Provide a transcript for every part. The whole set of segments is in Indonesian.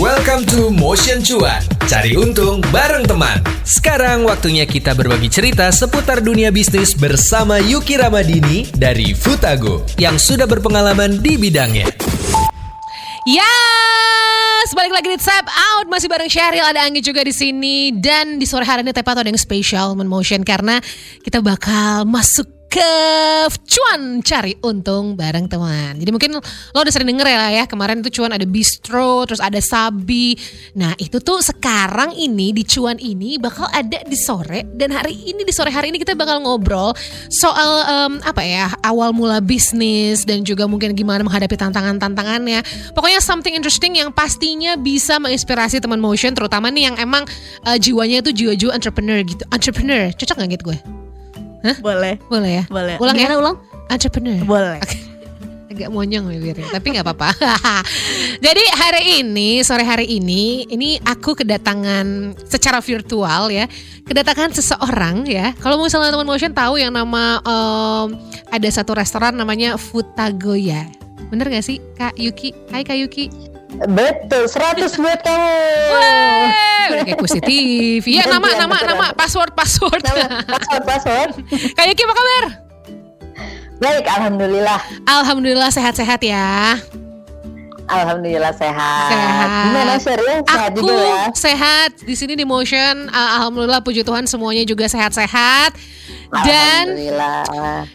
Welcome to Motion Cuan. Cari untung bareng teman. Sekarang waktunya kita berbagi cerita seputar dunia bisnis bersama Yuki Ramadini dari Futago yang sudah berpengalaman di bidangnya. Ya, balik lagi di Tap Out masih bareng Syahril ada Anggi juga di sini dan di sore hari ini tepat ada yang spesial Motion karena kita bakal masuk ke cuan cari untung bareng teman. Jadi mungkin lo udah sering denger ya ya kemarin itu cuan ada bistro terus ada sabi. Nah itu tuh sekarang ini di cuan ini bakal ada di sore dan hari ini di sore hari ini kita bakal ngobrol soal um, apa ya awal mula bisnis dan juga mungkin gimana menghadapi tantangan-tantangannya. Pokoknya something interesting yang pastinya bisa menginspirasi teman motion terutama nih yang emang uh, jiwanya itu jiwa-jiwa entrepreneur gitu. Entrepreneur cocok gak gitu gue? Hah? Boleh. Boleh ya? Boleh. Ulang Gimana ya? ulang? Entrepreneur. Boleh. Agak monyong bibirnya, tapi nggak apa-apa. Jadi hari ini, sore hari ini, ini aku kedatangan secara virtual ya, kedatangan seseorang ya. Kalau misalnya teman motion tahu yang nama um, ada satu restoran namanya Futagoya. Bener gak sih Kak Yuki? Hai Kak Yuki. Betul, 100 buat kamu. Wah, udah kayak Kusi TV. Ya nama, nama, nama, password, password. Nama, password, password. Kak Yuki apa kabar? Baik, alhamdulillah. Alhamdulillah sehat-sehat ya. Alhamdulillah sehat. Sehat. Gimana Sheryl? Sehat Aku juga ya? sehat di sini di Motion. Uh, Alhamdulillah puji Tuhan semuanya juga sehat-sehat. Dan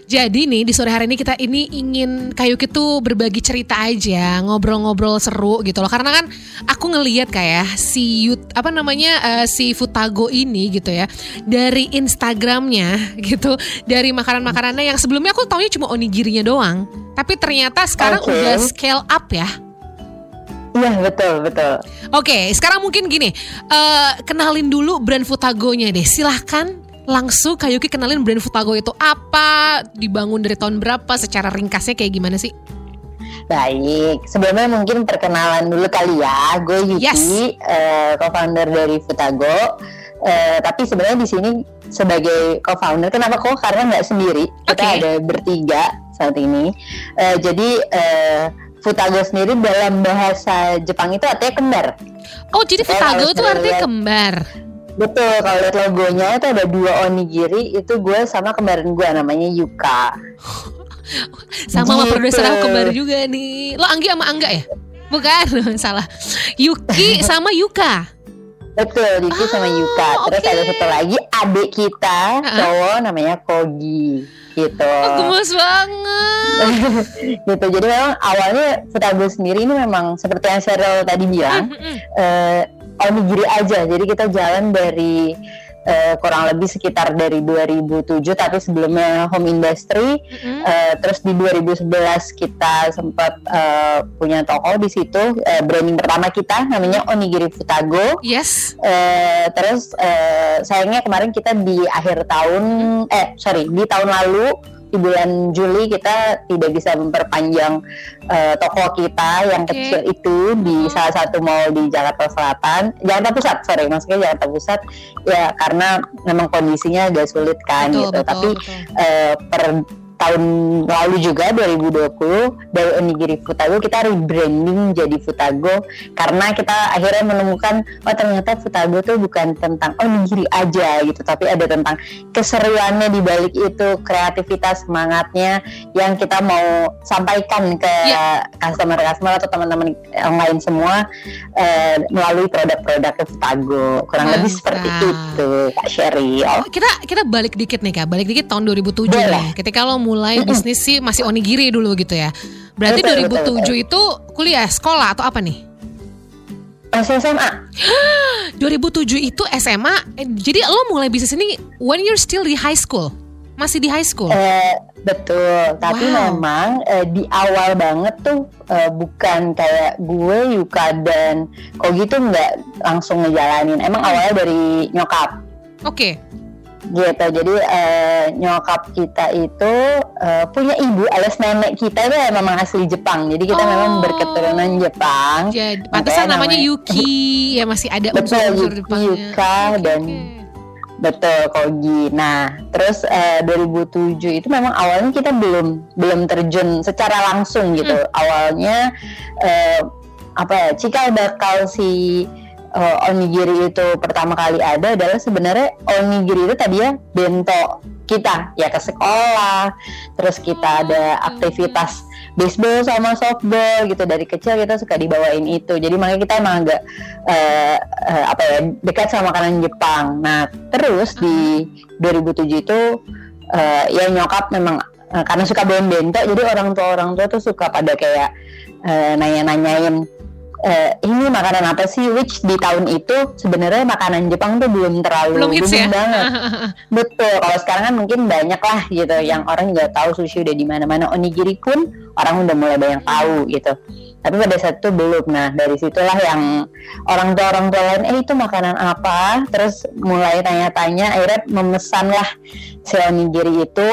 jadi nih di sore hari ini kita ini ingin Kayuki tuh berbagi cerita aja, ngobrol-ngobrol seru gitu loh. Karena kan aku ngeliat kayak si Yut apa namanya uh, si Futago ini gitu ya dari Instagramnya gitu, dari makanan-makanannya yang sebelumnya aku taunya cuma onigirinya doang. Tapi ternyata sekarang Oke. udah scale up ya. Iya, betul, betul. Oke, sekarang mungkin gini, eh, kenalin dulu brand Futagonya deh. Silahkan langsung Kayuki kenalin brand Futago itu apa, dibangun dari tahun berapa, secara ringkasnya kayak gimana sih? Baik, sebelumnya mungkin perkenalan dulu kali ya. Gue Yuki, Yes. eh, co-founder dari Futago. Eh, tapi sebenarnya di sini sebagai co-founder, kenapa kok? Karena nggak sendiri. Kita Oke. ada bertiga saat ini. Eh, jadi eh, Futago sendiri dalam bahasa Jepang itu artinya kembar. Oh, jadi Saya Futago itu artinya kembar. Betul, kalau lihat logonya itu ada dua onigiri, itu gue sama kembaran gue namanya Yuka. Sama sama Gitu. produser aku kembar juga nih. Lo Anggi sama Angga ya? Bukan, salah. Yuki sama Yuka. Betul, Yuki sama Yuka. Terus oke. ada satu lagi adik kita, Ah. cowok namanya Kogi. Gitu. Oh, gemes banget. gitu. Jadi memang awalnya Futago sendiri ini memang seperti yang Cheryl tadi bilang, Mm-mm. eh, onigiri aja. Jadi kita jalan dari eh, kurang lebih sekitar dari 2007 tapi sebelumnya home industry Mm-mm. Eh, terus di 2011 kita sempat eh, punya toko di situ eh, branding pertama kita namanya Onigiri Futago Yes. Eh, terus eh, sayangnya kemarin kita di akhir tahun eh sorry di tahun lalu di bulan Juli kita tidak bisa memperpanjang eh, toko kita yang Oke. kecil itu di Hmm. salah satu mall di Jakarta Selatan Jakarta Pusat sorry maksudnya Jakarta Pusat ya karena memang kondisinya agak sulit kan Betul, gitu betul, tapi betul. eh, per tahun lalu juga 2020 dari Onigiri Futago kita rebranding jadi Futago karena kita akhirnya menemukan oh ternyata Futago tuh bukan tentang onigiri aja gitu tapi ada tentang keseruannya di balik itu kreativitas semangatnya yang kita mau sampaikan ke Iya. customer-customer atau teman-teman yang lain semua eh, melalui produk-produk Futago kurang lebih seperti Mantap. itu Kak Sheryl kita kita balik dikit nih kak, balik dikit tahun 2007 Boleh. nih. Ketika lo mulai bisnis sih masih onigiri dulu gitu ya. Berarti Betul, 2007 betul, itu kuliah, sekolah atau apa nih? masih SMA 2007 itu SMA. eh, jadi lo mulai bisnis ini when you're still di high school. Masih di high school. Eh, betul, tapi Wow. memang eh, di awal banget tuh eh, bukan kayak gue, Yuka dan kok gitu nggak langsung ngejalanin. Emang Hmm. awalnya dari nyokap Oke. Gitu. Jadi eh, nyokap kita itu eh, punya ibu alias nenek kita itu memang asli Jepang. Jadi kita Oh. memang berketurunan Jepang. Jadi pantesan namanya namanya- Yuki ya masih ada unsur-unsur Jepangnya. Yuka, dan. Betul, Kogi. Nah, terus eh, 2007 itu memang awalnya kita belum belum terjun secara langsung gitu. Hmm. Awalnya eh, apa ya cikal bakal si uh, onigiri itu pertama kali ada adalah sebenarnya onigiri itu tadi ya bento kita ya ke sekolah. Terus kita ada aktivitas baseball sama softball gitu. Dari kecil kita suka dibawain itu. Jadi makanya kita emang agak uh, uh, apa ya dekat sama makanan Jepang. Nah terus di 2007 itu uh, ya nyokap memang uh, karena suka bawain bento jadi orang tua orang tua tuh suka pada kayak uh, nanya-nanyain uh, ini makanan apa sih? Which di tahun itu sebenarnya makanan Jepang tuh belum terlalu belum hits ya? banget. Betul. Kalau sekarang kan mungkin banyak lah gitu. Yang orang juga tahu sushi udah di mana-mana. Onigiri pun orang udah mulai banyak tahu gitu. Tapi pada saat itu belum. Nah dari situlah yang orang tua orang tua lain eh itu makanan apa? Terus mulai tanya-tanya akhirnya memesan lah si onigiri itu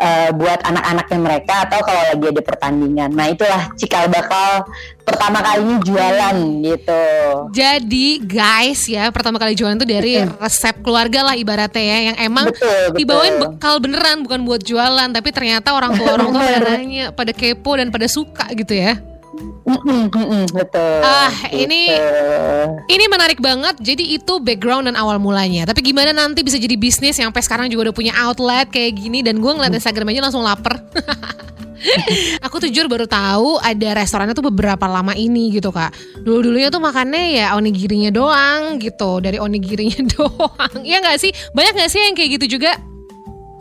uh, buat anak-anaknya mereka atau kalau lagi ada pertandingan. Nah itulah cikal bakal pertama kalinya jualan gitu. Jadi guys ya pertama kali jualan itu dari resep keluarga lah ibaratnya ya yang emang Betul, betul. dibawain bekal beneran bukan buat jualan tapi ternyata orang tua orang tua pada nanya pada kepo dan pada suka gitu ya. Mm-mm, mm-mm, betul. Ah, gitu. ini- Ini menarik banget. Jadi itu background dan awal mulanya. Tapi gimana nanti bisa jadi bisnis yang sampai sekarang juga udah punya outlet kayak gini dan gue ngeliat Instagram aja langsung lapar. Aku tuh jujur baru tahu ada restorannya tuh beberapa lama ini gitu kak. Dulu dulunya tuh makannya ya onigirinya doang gitu dari onigirinya doang. Iya nggak sih? Banyak nggak sih yang kayak gitu juga?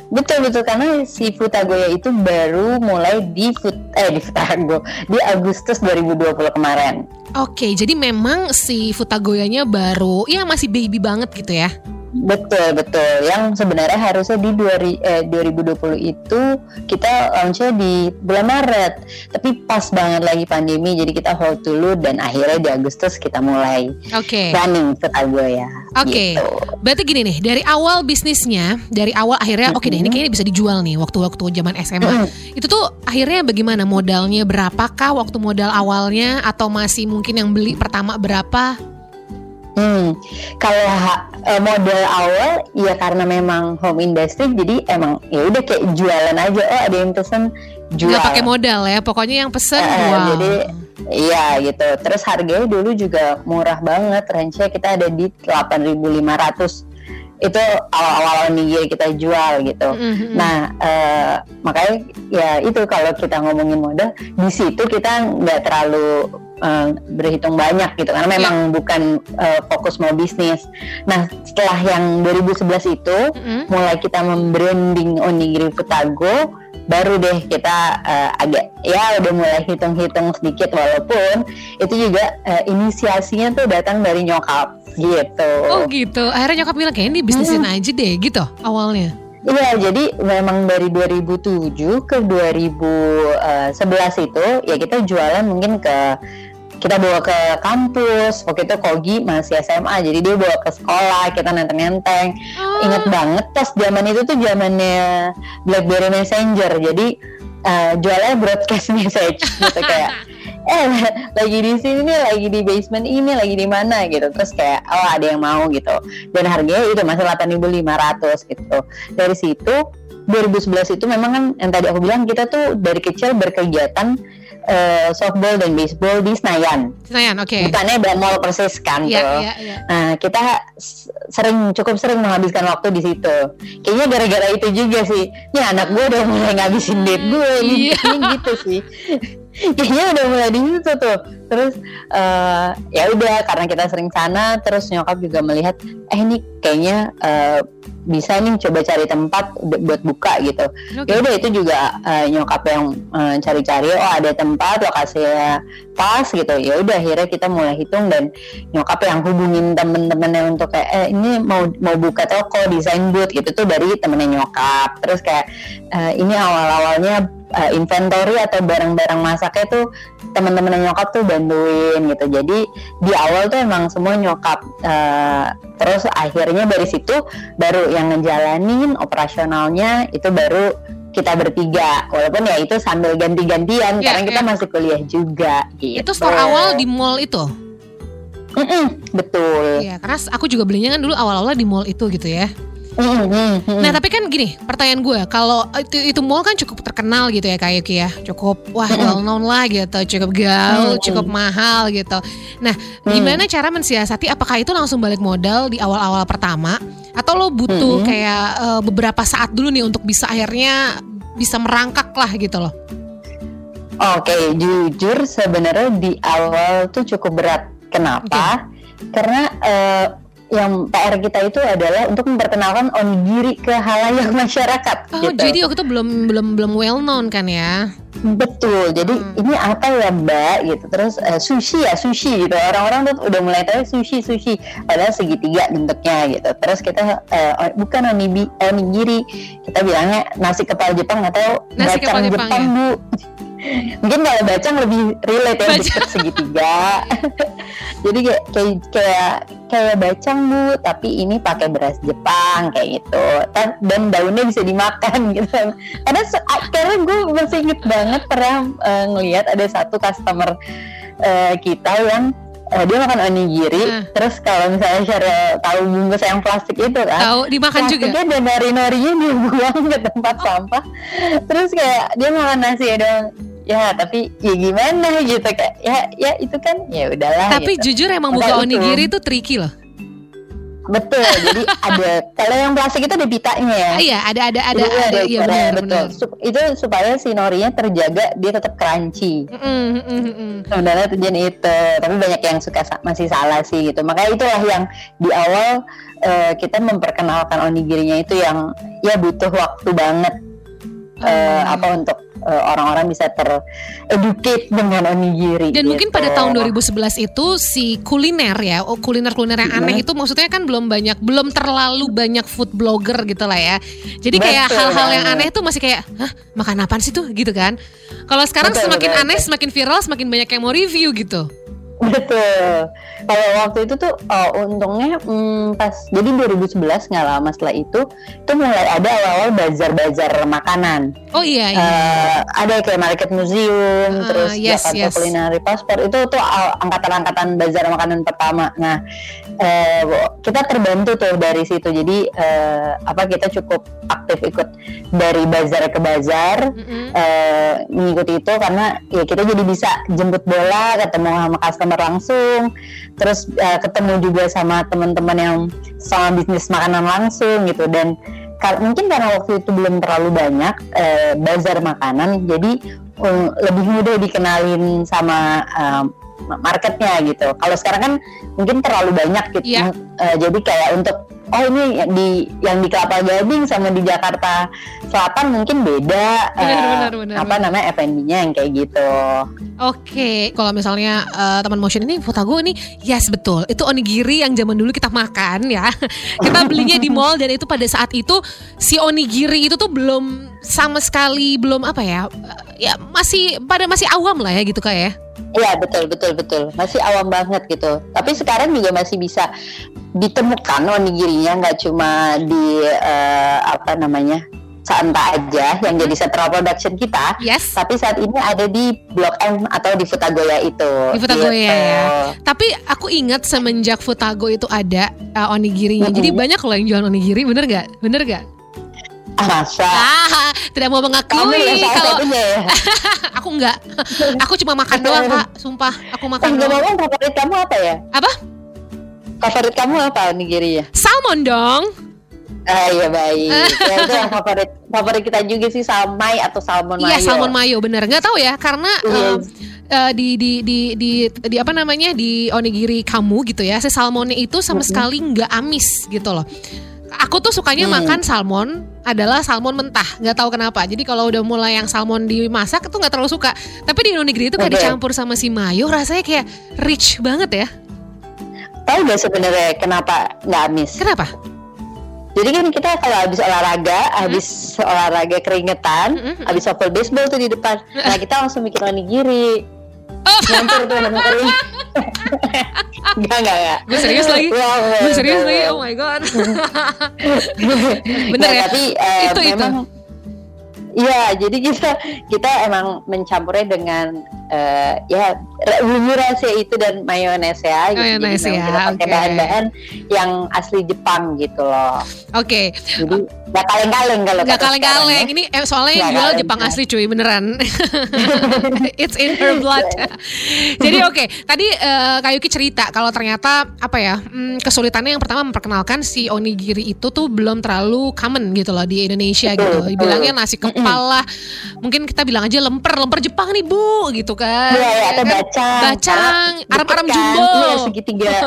Betul betul karena si Futagoya itu baru mulai di Fut eh di Futago di Agustus 2020 kemarin. Oke, jadi memang si Futagoyanya baru, ya masih baby banget gitu ya? Betul betul. Yang sebenarnya harusnya di 2000, eh, 2020 itu kita launchnya di bulan Maret. Tapi pas banget lagi pandemi jadi kita hold dulu dan akhirnya di Agustus kita mulai Oke. running Futagoya. Oke, Gitu. berarti gini nih, dari awal bisnisnya, dari awal akhirnya, oke deh ini kayaknya bisa dijual nih waktu-waktu zaman SMA. Itu tuh akhirnya bagaimana modalnya berapakah waktu modal awalnya atau masih mungkin yang beli pertama berapa? Hmm, kalau eh, model awal ya karena memang home industry jadi emang ya udah kayak jualan aja oh ada yang pesen jual. Nggak pakai modal ya, pokoknya yang pesen Eh, wow. Jadi iya gitu. Terus harganya dulu juga murah banget. Range kita ada di 8.500 itu awal-awal onigiri kita jual gitu. Mhm. Nah, eh, makanya ya itu kalau kita ngomongin modal di situ kita nggak terlalu eh, berhitung banyak gitu karena memang bukan eh, fokus mau bisnis. Nah, setelah yang 2011 itu Mhm. mulai kita membranding onigiri Futago baru deh kita eh, agak ya udah mulai hitung-hitung sedikit walaupun itu juga eh, inisiasinya tuh datang dari nyokap gitu. Oh gitu, akhirnya nyokap bilang kayak ini bisnisin aja deh gitu awalnya. Iya, jadi memang dari 2007 ke 2011 itu ya kita jualan mungkin ke kita bawa ke kampus. Waktu itu Kogi masih SMA, jadi dia bawa ke sekolah, kita nenteng-nenteng. Oh. Ingat banget pas zaman itu tuh zamannya BlackBerry Messenger. Jadi eh, jualnya broadcast message gitu kayak eh lagi di sini nih, lagi di basement ini, lagi di mana gitu. Terus kayak oh ada yang mau gitu. Dan harganya itu masih 8.500 gitu. Dari situ 2011 itu memang kan yang tadi aku bilang kita tuh dari kecil berkegiatan eh, softball dan baseball di Senayan. Senayan, oke. Bukannya mall persis kan Iya, tuh. iya, iya. Nah, kita sering cukup sering menghabiskan waktu di situ. Kayaknya gara-gara itu juga sih. Ya anak gue udah mulai ngabisin duit gue Iya. Kayaknya gitu sih. Kayaknya udah mulai di situ tuh. Terus eh, ya udah karena kita sering sana, terus nyokap juga melihat, eh ini kayaknya eh, bisa nih coba cari tempat bu- buat buka gitu. Oke. Ya udah itu juga eh, nyokap yang eh, cari-cari, oh ada tempat lokasinya pas gitu. Ya udah akhirnya kita mulai hitung dan nyokap yang hubungin temen-temennya untuk kayak eh ini mau mau buka toko desain booth gitu tuh dari temennya nyokap terus kayak eh, ini awal-awalnya eh, inventory atau barang-barang masaknya tuh temen-temennya nyokap tuh bantuin gitu jadi di awal tuh emang semua nyokap eh, terus akhirnya dari situ baru yang ngejalanin operasionalnya itu baru kita bertiga walaupun ya itu sambil ganti-gantian Ya, karena kita ya. masih kuliah juga gitu. Itu store awal di mall itu. Mm-mm, betul. Iya, karena aku juga belinya kan dulu awal-awal di mall itu gitu ya. Nah tapi kan gini pertanyaan gue kalau itu itu mall kan cukup terkenal gitu ya kayak ya cukup wah well known lah gitu cukup gaul cukup mahal gitu. Nah gimana cara mensiasati apakah itu langsung balik modal di awal-awal pertama atau lo butuh kayak uh, beberapa saat dulu nih untuk bisa akhirnya bisa merangkak lah gitu loh. Oke, okay, jujur sebenarnya di awal tuh cukup berat. Kenapa? Okay. Karena uh, yang PR kita itu adalah untuk memperkenalkan onigiri ke halayak masyarakat. Oh, gitu. jadi waktu itu belum belum belum well known kan ya? Betul. Jadi hmm. ini apa ya Mbak gitu. Terus uh, sushi ya sushi gitu. Orang-orang tuh udah mulai tahu sushi sushi. Padahal segitiga bentuknya gitu. Terus kita uh, bukan onibi, onigiri. Kita bilangnya nasi kepala Jepang atau nasi bacang Jepang, Jepang ya? Bu mungkin kalau bacang lebih relate ya deket segitiga. Jadi kayak kayak kayak kayak bacang bu tapi ini pakai beras Jepang kayak gitu. Dan daunnya bisa dimakan gitu. Karena karena gue masih inget banget pernah uh, ngelihat ada satu customer uh, kita yang uh, dia makan onigiri uh. terus kalau misalnya share tahu bungkus yang plastik itu kan tahu dimakan juga? dan nori-norinya dibuang ke tempat oh. sampah. Terus kayak dia makan nasi ya dong ya tapi ya gimana gitu kayak ya ya itu kan ya udahlah tapi gitu. jujur emang buka onigiri itu tricky loh Betul, jadi ada kalau yang plastik itu ada pitanya ya. Iya, ada ada ada ada, ada iya benar betul. Benar. Itu supaya si norinya terjaga dia tetap crunchy. Mm, mm, mm, Sebenarnya tujuan itu, tapi banyak yang suka masih salah sih gitu. Makanya itulah yang di awal uh, kita memperkenalkan onigirinya itu yang ya butuh waktu banget uh, apa untuk uh, orang-orang bisa tereducate dengan onigiri. Dan gitu. mungkin pada tahun 2011 itu si kuliner ya, oh kuliner-kuliner yang aneh yeah. itu maksudnya kan belum banyak, belum terlalu banyak food blogger gitu lah ya. Jadi betul, kayak hal-hal yang aneh itu masih kayak, hah makan apa sih tuh gitu kan? Kalau sekarang betul, semakin betul, aneh, betul. semakin viral, semakin banyak yang mau review gitu. Betul. Kalau waktu itu tuh oh, untungnya hmm, pas jadi 2011 nggak lama setelah itu tuh mulai ada awal-awal bazar-bazar makanan. Oh iya iya. Uh, ada kayak market museum, uh, terus yes, Jakarta yes. Culinary Passport itu tuh angkatan-angkatan bazar makanan pertama. Nah, uh, kita terbantu tuh dari situ. Jadi uh, apa kita cukup aktif ikut dari bazar ke bazar mm -hmm. uh, mengikuti itu karena ya kita jadi bisa jemput bola, ketemu sama customer langsung. Terus uh, ketemu juga sama teman-teman yang sama bisnis makanan langsung gitu. Dan mungkin karena waktu itu belum terlalu banyak uh, bazar makanan jadi um, lebih mudah dikenalin sama uh, marketnya gitu kalau sekarang kan mungkin terlalu banyak gitu yeah. uh, jadi kayak untuk oh ini di yang di Kelapa Gading sama di Jakarta Selatan mungkin beda benar, uh, benar, benar, apa benar. namanya F&B-nya yang kayak gitu. Oke, okay. kalau misalnya uh, teman motion ini Fotago ini yes betul. Itu onigiri yang zaman dulu kita makan ya. kita belinya di mall dan itu pada saat itu si onigiri itu tuh belum sama sekali belum apa ya? Ya masih pada masih awam lah ya gitu kayak ya. Iya betul betul betul masih awam banget gitu. Tapi sekarang juga masih bisa ditemukan onigirinya nggak cuma di uh, apa namanya Santa aja yang jadi central production kita. Yes. Tapi saat ini ada di Blok M atau di Futagoya itu. Di Futagoya gitu. ya. Tapi aku ingat semenjak Futago itu ada uh, onigirinya. Mm -hmm. Jadi banyak loh yang jualan onigiri, bener gak? Bener gak? Masa? Ah, tidak mau mengakui kalau ya? aku enggak. Aku cuma makan doang, Kak. Sumpah, aku makan Enggak doang. favorit kamu apa ya? Apa? Favorit kamu apa ya? Salmon dong. Ah iya baik. ya, itu yang favorit favorit kita juga sih salmai atau salmon iya, mayo. Iya salmon mayo bener. Nggak tahu ya karena yes. Iya. um, uh, di, di di di di apa namanya di onigiri kamu gitu ya, si salmonnya itu sama sekali nggak amis gitu loh aku tuh sukanya hmm. makan salmon adalah salmon mentah nggak tahu kenapa jadi kalau udah mulai yang salmon dimasak itu nggak terlalu suka tapi di Indonesia itu kayak dicampur sama si mayo rasanya kayak rich banget ya tahu gak sebenarnya kenapa nggak amis kenapa jadi kan kita kalau habis olahraga, hmm. habis olahraga keringetan, hmm. habis softball baseball tuh di depan. Nah kita langsung bikin onigiri. Nyampur tuh nama kering. Enggak, enggak, enggak. Gue serius lagi. Gue serius lagi. Oh my god. Bener nah, ya? Tapi uh, itu memang itu. Iya, jadi kita kita emang mencampurnya dengan uh, ya bumbu rahasia itu dan mayones ya. Gitu. Jadi ya, kita pakai oke. bahan-bahan yang asli Jepang gitu loh. Oke, Jadi nggak kaleng-kaleng kalau nggak kaleng-kaleng. ya. Ini eh, soalnya yang jual Jepang asli cuy beneran. It's in her blood. Jadi oke, tadi eh, Kayuki cerita kalau ternyata apa ya hmm, kesulitannya yang pertama memperkenalkan si onigiri itu tuh belum terlalu common gitu loh di Indonesia gitu. Bilangnya nasi kepala, mungkin kita bilang aja lemper, lemper Jepang nih bu, gitu kan. Iya, ya, atau kan? bacang. Bacang, deket kan, jumbo. Iya, segitiga.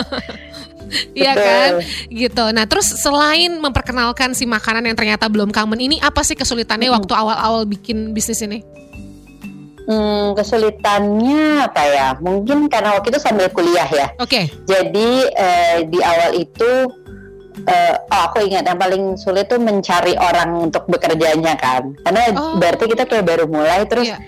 Iya kan, gitu. Nah, terus selain memperkenalkan si makanan yang ternyata belum common ini, apa sih kesulitannya waktu awal-awal bikin bisnis ini? Hmm, kesulitannya apa ya? Mungkin karena waktu itu sambil kuliah ya. Oke, Jadi eh, di awal itu eh, oh, aku ingat yang paling sulit tuh mencari orang untuk bekerjanya kan. Karena Oh. berarti kita kayak baru mulai terus Iya.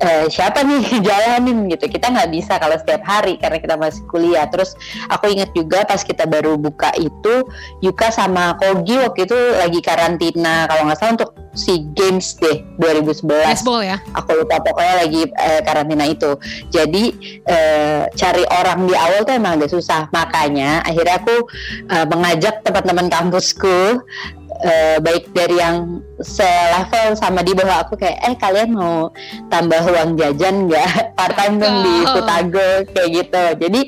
Eh, siapa nih jalanin gitu. Kita nggak bisa kalau setiap hari karena kita masih kuliah. Terus aku ingat juga pas kita baru buka itu Yuka sama Kogi waktu itu lagi karantina kalau nggak salah untuk si Games deh 2011 baseball ya. aku lupa pokoknya lagi eh, karantina itu jadi eh, cari orang di awal tuh emang agak susah makanya akhirnya aku eh, mengajak teman-teman kampusku eh, baik dari yang selevel sama di bawah aku kayak eh kalian mau tambah uang jajan nggak? Part time dong di Oh. Futago kayak gitu. Jadi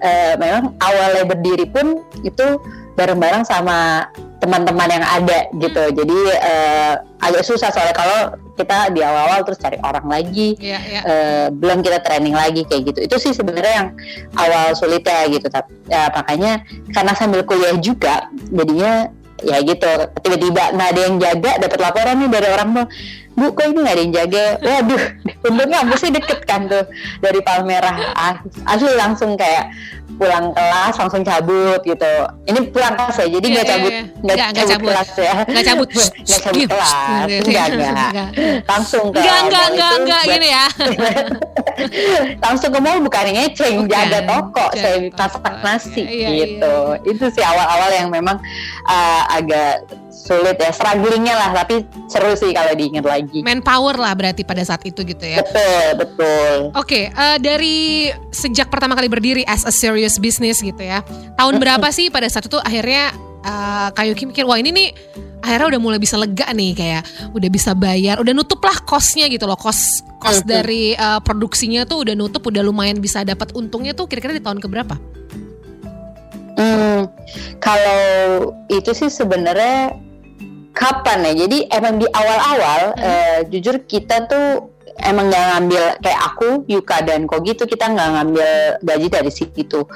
eh, memang awalnya berdiri pun itu bareng-bareng sama teman-teman yang ada gitu. Jadi eh, agak susah soalnya kalau kita di awal-awal terus cari orang lagi Iya, iya. eh, belum kita training lagi kayak gitu. Itu sih sebenarnya yang awal sulitnya gitu tapi ya, makanya karena sambil kuliah juga jadinya ya gitu tiba-tiba nggak ada yang jaga dapat laporan nih dari orang tuh bu kok ini nggak ada yang jaga? Waduh untungnya sih deket kan tuh dari Palmerah. As- asli langsung kayak pulang kelas langsung cabut gitu ini pulang kelas ya jadi nggak iya, cabut iya. nggak Nggak- nggak cabut, cabut. kelas ya Nggak cabut. nggak cabut Gitu. kelas enggak enggak langsung ke Enggak, enggak, mall enggak, itu enggak buat- gini ya. langsung ke mall bukan ngeceng Bukan, jaga toko saya masak nasi Iya, gitu iya, itu sih awal-awal yang memang uh, agak sulit ya strugglingnya lah tapi seru sih kalau diingat lagi Manpower lah berarti pada saat itu gitu ya. betul betul Oke, eh, dari sejak pertama kali berdiri as a serious business gitu ya. Tahun berapa sih pada saat itu akhirnya eh, Kayuki mikir wah ini nih akhirnya udah mulai bisa lega nih kayak udah bisa bayar, udah nutup lah kosnya gitu loh, kos kos Mhm. dari eh, produksinya tuh udah nutup, udah lumayan bisa dapat untungnya tuh kira-kira di tahun keberapa? Hmm, kalau itu sih sebenarnya kapan ya? Jadi emang di awal-awal, Hmm. eh, jujur kita tuh emang nggak ngambil kayak aku, Yuka dan Kogi itu kita nggak ngambil gaji dari situ.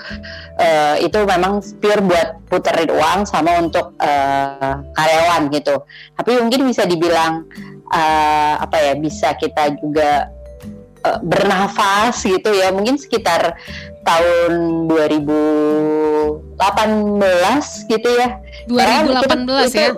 Eh, itu memang pure buat puterin uang sama untuk eh, karyawan gitu. Tapi mungkin bisa dibilang eh, apa ya? Bisa kita juga eh, bernafas gitu ya. Mungkin sekitar tahun 2018 gitu ya. Karena 2018 ya.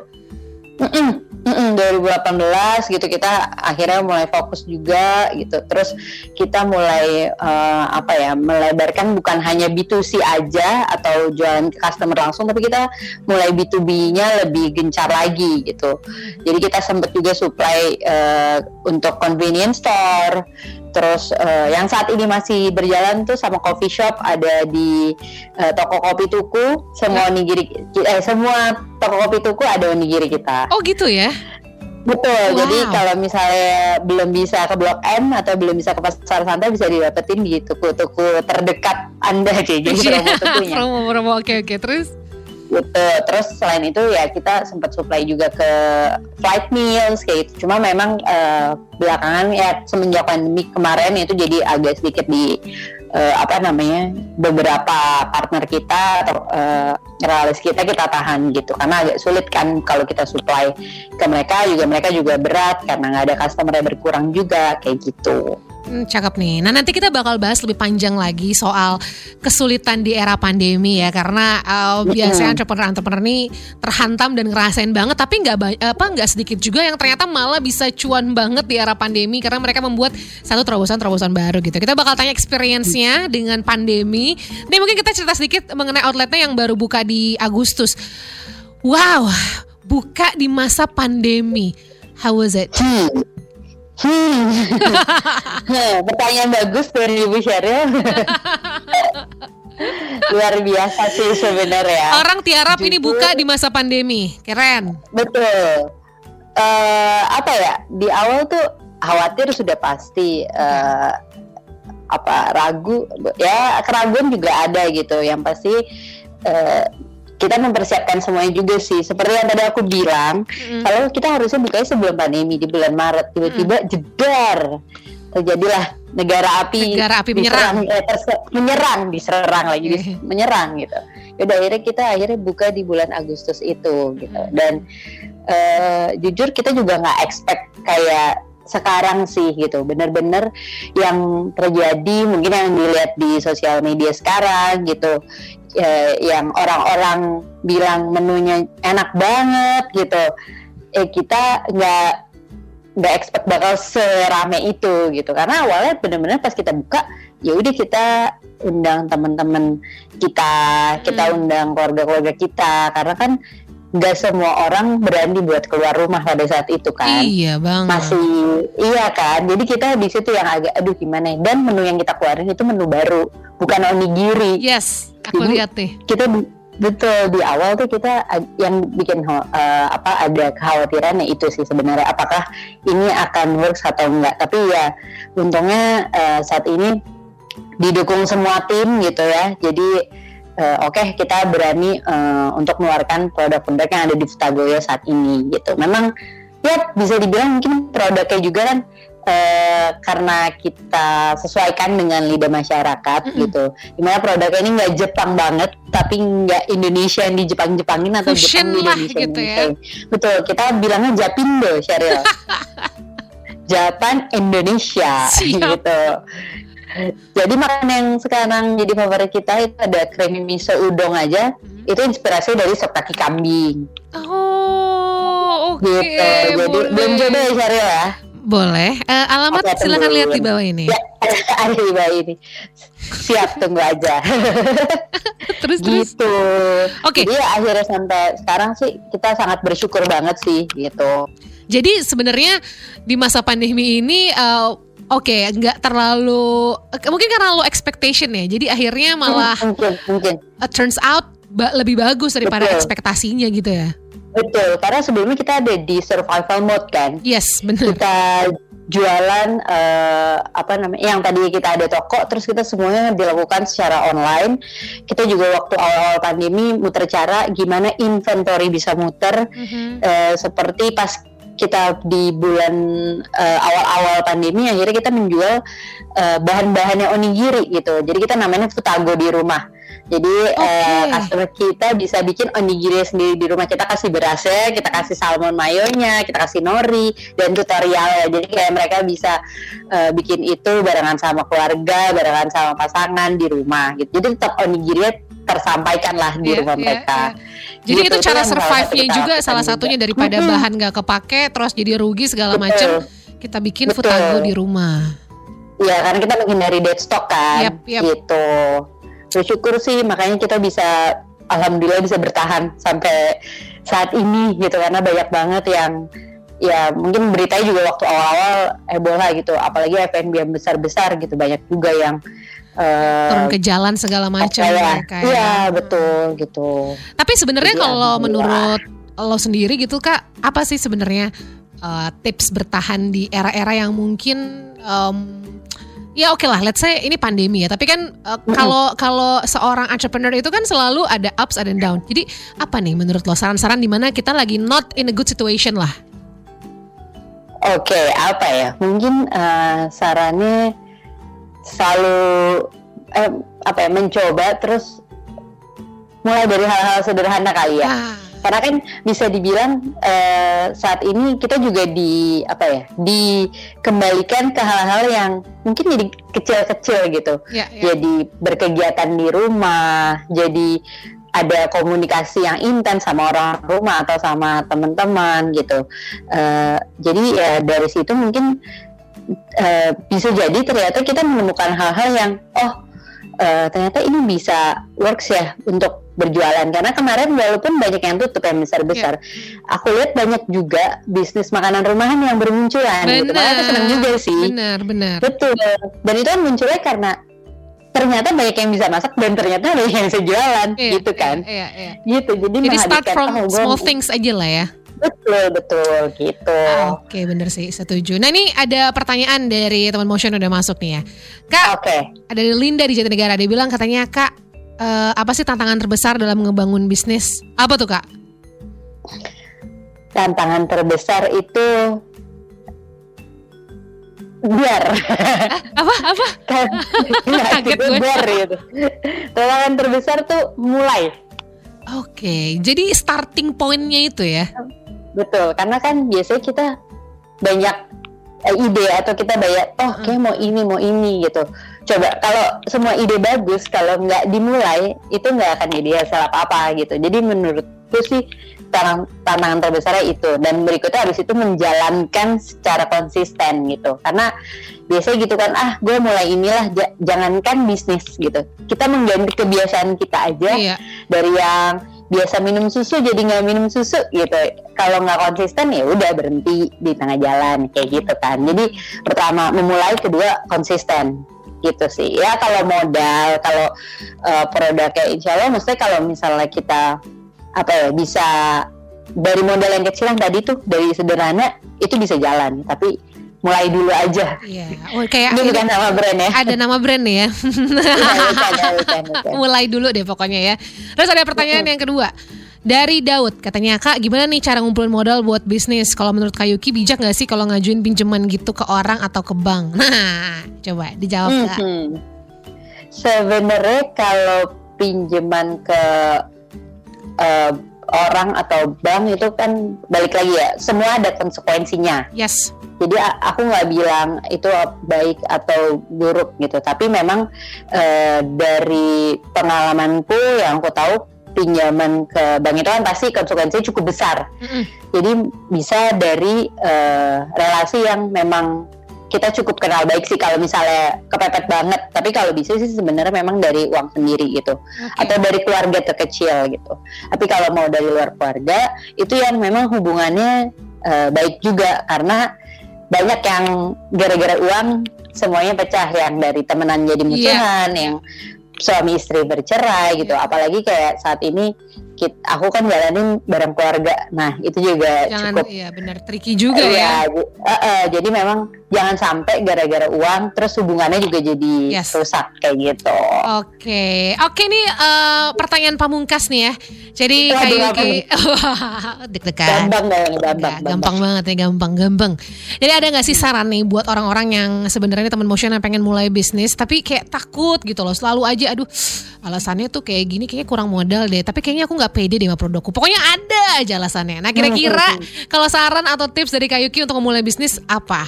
Mm-mm, mm-mm, 2018 gitu kita akhirnya mulai fokus juga gitu. Terus kita mulai eh, apa ya melebarkan bukan hanya B2C aja atau jualan ke customer langsung, tapi kita mulai B2B-nya lebih gencar lagi gitu. Jadi kita sempat juga supply eh, untuk convenience store. Terus eh, yang saat ini masih berjalan tuh sama coffee shop ada di eh, toko kopi tuku semua onigiri eh semua toko kopi tuku ada onigiri kita. Oh gitu ya. Betul. Wow. Jadi kalau misalnya belum bisa ke Blok M atau belum bisa ke Pasar Santai bisa didapetin di tuku-tuku terdekat Anda kayak gitu promo tukunya. Promo-promo oke oke terus. Gitu. Terus selain itu ya kita sempat supply juga ke flight meals kayak gitu. Cuma memang eh, belakangan ya semenjak pandemi kemarin itu jadi agak sedikit di eh, apa namanya beberapa partner kita atau eh, realis kita kita tahan gitu karena agak sulit kan kalau kita supply ke mereka juga mereka juga berat karena nggak ada customer yang berkurang juga kayak gitu. Hmm, cakep nih. Nah nanti kita bakal bahas lebih panjang lagi soal kesulitan di era pandemi ya karena uh, biasanya entrepreneur-entrepreneur nih terhantam dan ngerasain banget tapi nggak apa nggak sedikit juga yang ternyata malah bisa cuan banget di era pandemi karena mereka membuat satu terobosan-terobosan baru gitu. Kita bakal tanya experience-nya dengan pandemi. Ini mungkin kita cerita sedikit mengenai outletnya yang baru buka di Agustus. Wow, buka di masa pandemi. How was it? Hmm. Hmm. Pertanyaan bagus dari Ibu Sheryl. Luar biasa sih sebenarnya. Orang tiarap ini buka di masa pandemi. Keren. Betul. Uh, apa ya? Di awal tuh khawatir sudah pasti uh, apa ragu ya keraguan juga ada gitu. Yang pasti uh, kita mempersiapkan semuanya juga sih. Seperti yang tadi aku bilang, mm. kalau kita harusnya bukanya sebelum pandemi di bulan Maret, tiba-tiba mm. jedar terjadilah negara api negara api menyerang diserang, eh, menyerang diserang lagi dis, menyerang gitu. Yaudah akhirnya kita akhirnya buka di bulan Agustus itu gitu. Dan uh, jujur kita juga nggak expect kayak sekarang sih gitu bener-bener yang terjadi mungkin yang dilihat di sosial media sekarang gitu ya, yang orang-orang bilang menunya enak banget gitu. Eh kita nggak nggak expect bakal serame itu gitu. Karena awalnya bener-bener pas kita buka ya udah kita undang teman-teman kita kita hmm. undang keluarga-keluarga kita. Karena kan nggak semua orang berani buat keluar rumah pada saat itu kan. Iya bang. Masih iya kan. Jadi kita di situ yang agak aduh gimana. Ya. Dan menu yang kita keluarin itu menu baru, bukan onigiri. Yes, aku Jadi, lihat nih. Kita betul di awal tuh kita yang bikin uh, apa ada kekhawatirannya itu sih sebenarnya apakah ini akan works atau enggak. Tapi ya untungnya uh, saat ini didukung semua tim gitu ya. Jadi uh, oke okay, kita berani uh, untuk mengeluarkan produk-produk yang ada di Futagoyo saat ini gitu. Memang ya bisa dibilang mungkin produknya juga kan uh, karena kita sesuaikan dengan lidah masyarakat mm -hmm. gitu. Di mana produknya ini nggak Jepang banget, tapi nggak Indonesia yang di Jepang-Jepangin atau Fusion Jepang di Indonesia. Gitu ya. Betul, kita bilangnya Japindo, Sheryl. Japan Indonesia Siap. gitu. Jadi makanan yang sekarang jadi favorit kita itu ada creamy miso udon aja. Hmm. Itu inspirasi dari sop kaki kambing. Oh, oke. Okay, gitu. Jadi belum coba ya Syaril ya. Boleh. Uh, alamat okay, silakan lihat di bawah ini. Ya, ada di bawah ini. Siap tunggu aja. terus gitu. terus. Oke. Okay. Jadi akhirnya sampai sekarang sih kita sangat bersyukur banget sih gitu. Jadi sebenarnya di masa pandemi ini uh, Oke, okay, nggak terlalu mungkin karena lo expectation ya. Jadi akhirnya malah mungkin, mungkin. Uh, turns out ba lebih bagus daripada Betul. ekspektasinya gitu ya. Betul, karena sebelumnya kita ada di survival mode kan. Yes, benar. Kita jualan uh, apa namanya yang tadi kita ada toko terus kita semuanya dilakukan secara online kita juga waktu awal-awal pandemi muter cara gimana inventory bisa muter mm -hmm. uh, seperti pas kita di bulan uh, awal-awal pandemi akhirnya kita menjual uh, bahan-bahannya onigiri gitu. Jadi kita namanya futago di rumah. Jadi okay. uh, customer kita bisa bikin onigiri sendiri di rumah. Kita kasih berasnya, kita kasih salmon mayonya, kita kasih nori dan tutorialnya. Jadi kayak mereka bisa uh, bikin itu barengan sama keluarga, barengan sama pasangan di rumah gitu. Jadi tetap onigiri tersampaikan lah di yeah, rumah yeah, mereka. Yeah. Jadi gitu, itu cara survive-nya juga salah satunya juga. daripada hmm. bahan gak kepake terus jadi rugi segala macam. Kita bikin Betul. di rumah. Iya, karena kita menghindari dead stock kan. Yep, yep. Gitu. Bersyukur sih makanya kita bisa alhamdulillah bisa bertahan sampai saat ini gitu karena banyak banget yang ya mungkin beritanya juga waktu awal-awal Ebola gitu apalagi FNB yang besar-besar gitu banyak juga yang uh, turun ke jalan segala macam ya. Kayak. Iya, betul gitu. Tapi sebenarnya kalau menurut lo sendiri gitu Kak, apa sih sebenarnya uh, tips bertahan di era-era yang mungkin um, Ya oke okay lah, let's say ini pandemi ya. Tapi kan uh, kalau kalau seorang entrepreneur itu kan selalu ada ups and down. Jadi apa nih menurut lo saran-saran di mana kita lagi not in a good situation lah? Oke, okay, apa ya? Mungkin uh, sarannya selalu eh, apa ya mencoba terus mulai dari hal-hal sederhana kali ya. Ah. Karena kan bisa dibilang eh, saat ini kita juga di apa ya dikembalikan ke hal-hal yang mungkin jadi kecil-kecil gitu. Ya, ya. Jadi berkegiatan di rumah, jadi ada komunikasi yang intens sama orang rumah atau sama teman-teman gitu. Uh, jadi ya dari situ mungkin uh, bisa jadi ternyata kita menemukan hal-hal yang oh eh, ternyata ini bisa works ya untuk berjualan. Karena kemarin walaupun banyak yang tutup yang besar besar aku lihat banyak juga bisnis makanan rumahan yang bermunculan gitu. Makanya aku senang juga sih. Benar, benar. betul. Dan itu kan munculnya karena ternyata banyak yang bisa masak dan ternyata banyak yang bisa jualan Iya, gitu kan. Iya, iya. gitu jadi, Jadi start from oh, small things aja lah ya. Betul betul gitu Oke, bener sih, setuju. Nah ini ada pertanyaan dari teman motion udah masuk nih ya. Kak, oke ada Linda di Jatinegara. Dia bilang katanya, Kak, eh, apa sih tantangan terbesar dalam ngebangun bisnis? Apa tuh Kak? tantangan terbesar itu biar Apa? Apa? kan nggak Kaget gue. biar gitu tantangan terbesar tuh mulai Oke, jadi starting pointnya itu ya. Betul karena kan biasanya kita banyak eh, ide atau kita banyak oh kayak mau ini mau ini gitu. Coba kalau semua ide bagus kalau nggak dimulai itu nggak akan jadi hasil apa apa gitu. Jadi menurutku sih tantangan, tantangan terbesarnya itu. Dan berikutnya habis itu menjalankan secara konsisten gitu. Karena biasanya gitu kan ah gue mulai inilah ja- jangankan bisnis gitu. Kita mengganti kebiasaan kita aja Iya. dari yang biasa minum susu jadi nggak minum susu gitu. Kalau nggak konsisten ya udah berhenti di tengah jalan kayak gitu kan. Jadi pertama memulai kedua konsisten. Gitu sih. Ya kalau modal kalau eh, produknya insya Allah maksudnya kalau misalnya kita apa ya bisa dari modal yang kecil yang tadi tuh dari sederhana itu bisa jalan. Tapi mulai dulu aja Iya. Oh, kayak ini bukan nama brand ya ada nama brand nih ya. Iya, bukan, ya, bukan, bukan. Mulai dulu deh pokoknya ya. Terus ada pertanyaan yang kedua. Dari Daud, katanya Kak, gimana nih cara ngumpulin modal buat bisnis? Kalau menurut Kak Yuki bijak gak sih kalau ngajuin pinjaman gitu ke orang atau ke bank? Nah, coba dijawab Kak. Mhm. Sebenarnya kalau pinjaman ke eh, orang atau bank itu kan balik lagi ya, semua ada konsekuensinya. Yes. Jadi aku nggak bilang itu baik atau buruk gitu, tapi memang eh, dari pengalamanku yang aku tahu pinjaman ke bank itu kan pasti konsekuensinya cukup besar. Mm-mm. Jadi bisa dari eh, relasi yang memang kita cukup kenal baik sih kalau misalnya kepepet banget. Tapi kalau bisa sih sebenarnya memang dari uang sendiri gitu Oke. atau dari keluarga terkecil gitu. Tapi kalau mau dari luar keluarga itu yang memang hubungannya eh, baik juga karena banyak yang gara-gara uang semuanya pecah yang dari temenan jadi musuhan yang suami istri bercerai gitu Iya. apalagi kayak saat ini kit- aku kan jalanin bareng keluarga nah itu juga Jangan cukup iya benar tricky juga Iya, ya. ju- eh, eh, jadi memang jangan sampai gara-gara uang terus hubungannya juga jadi Yes. rusak kayak gitu Oke, oke nih eh, pertanyaan pamungkas nih ya. Jadi kayak nih? deg-degan. Gampang nih, gampang, gampang banget ya, gampang, gampang. Jadi ada nggak sih saran nih buat orang-orang yang sebenarnya teman motion yang pengen mulai bisnis tapi kayak takut gitu loh, selalu aja aduh alasannya tuh kayak gini kayaknya kurang modal deh, tapi kayaknya aku nggak pede deh sama produkku. Pokoknya ada aja alasannya. Nah kira-kira kalau saran atau tips dari Kayuki untuk memulai bisnis apa?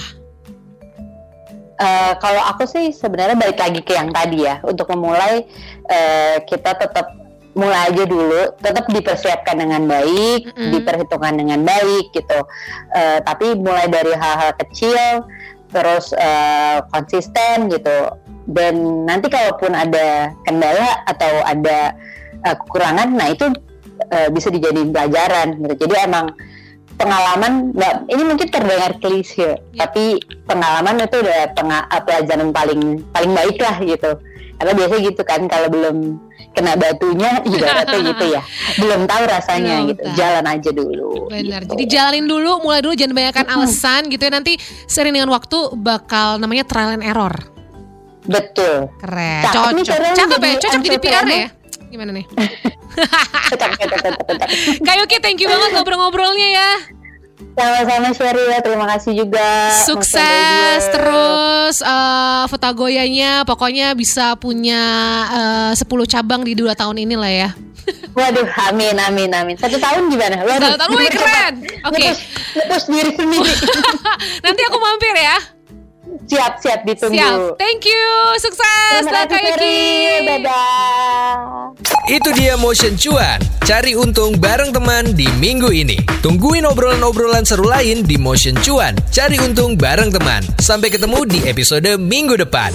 Eh, kalau aku sih sebenarnya balik lagi ke yang tadi ya untuk memulai eh, kita tetap mulai aja dulu tetap dipersiapkan dengan baik Mm-mm. diperhitungkan dengan baik gitu Eh, tapi mulai dari hal-hal kecil terus eh, konsisten gitu dan nanti kalaupun ada kendala atau ada eh, kekurangan nah itu eh, bisa dijadiin pelajaran gitu jadi emang pengalaman nggak ini mungkin terdengar klise Ya. tapi pengalaman itu udah penga- eh, pelajaran paling paling baik lah gitu karena biasanya gitu kan kalau belum kena batunya ibaratnya gitu ya belum tahu rasanya Belum gitu tahu. jalan aja dulu Benar. gitu. Jadi jalanin dulu, mulai dulu jangan banyakkan alasan gitu ya. Nanti sering dengan waktu bakal namanya trial and error. betul Keren. Cakep nih, Cocok. keren Cakep ya, cocok jadi PR ya. Gimana nih? Kak Yuki, thank you banget ngobrol-ngobrolnya ya. sama-sama Sheryl ya terima kasih juga Sukses terus eh Futagoyanya pokoknya bisa punya eh, 10 cabang di dua tahun ini lah ya. waduh amin amin amin satu tahun gimana waduh Satu tahun, wih, keren. Oke. Ngepus- ngepus diri sendiri Nanti aku mampir ya. Siap siap ditunggu Siap. Thank you. Sukses terima lah kasih. Sheryl dadah Itu dia Motion Cuan. Cari untung bareng teman di minggu ini. Tungguin obrolan-obrolan seru lain di Motion Cuan. Cari untung bareng teman. Sampai ketemu di episode minggu depan.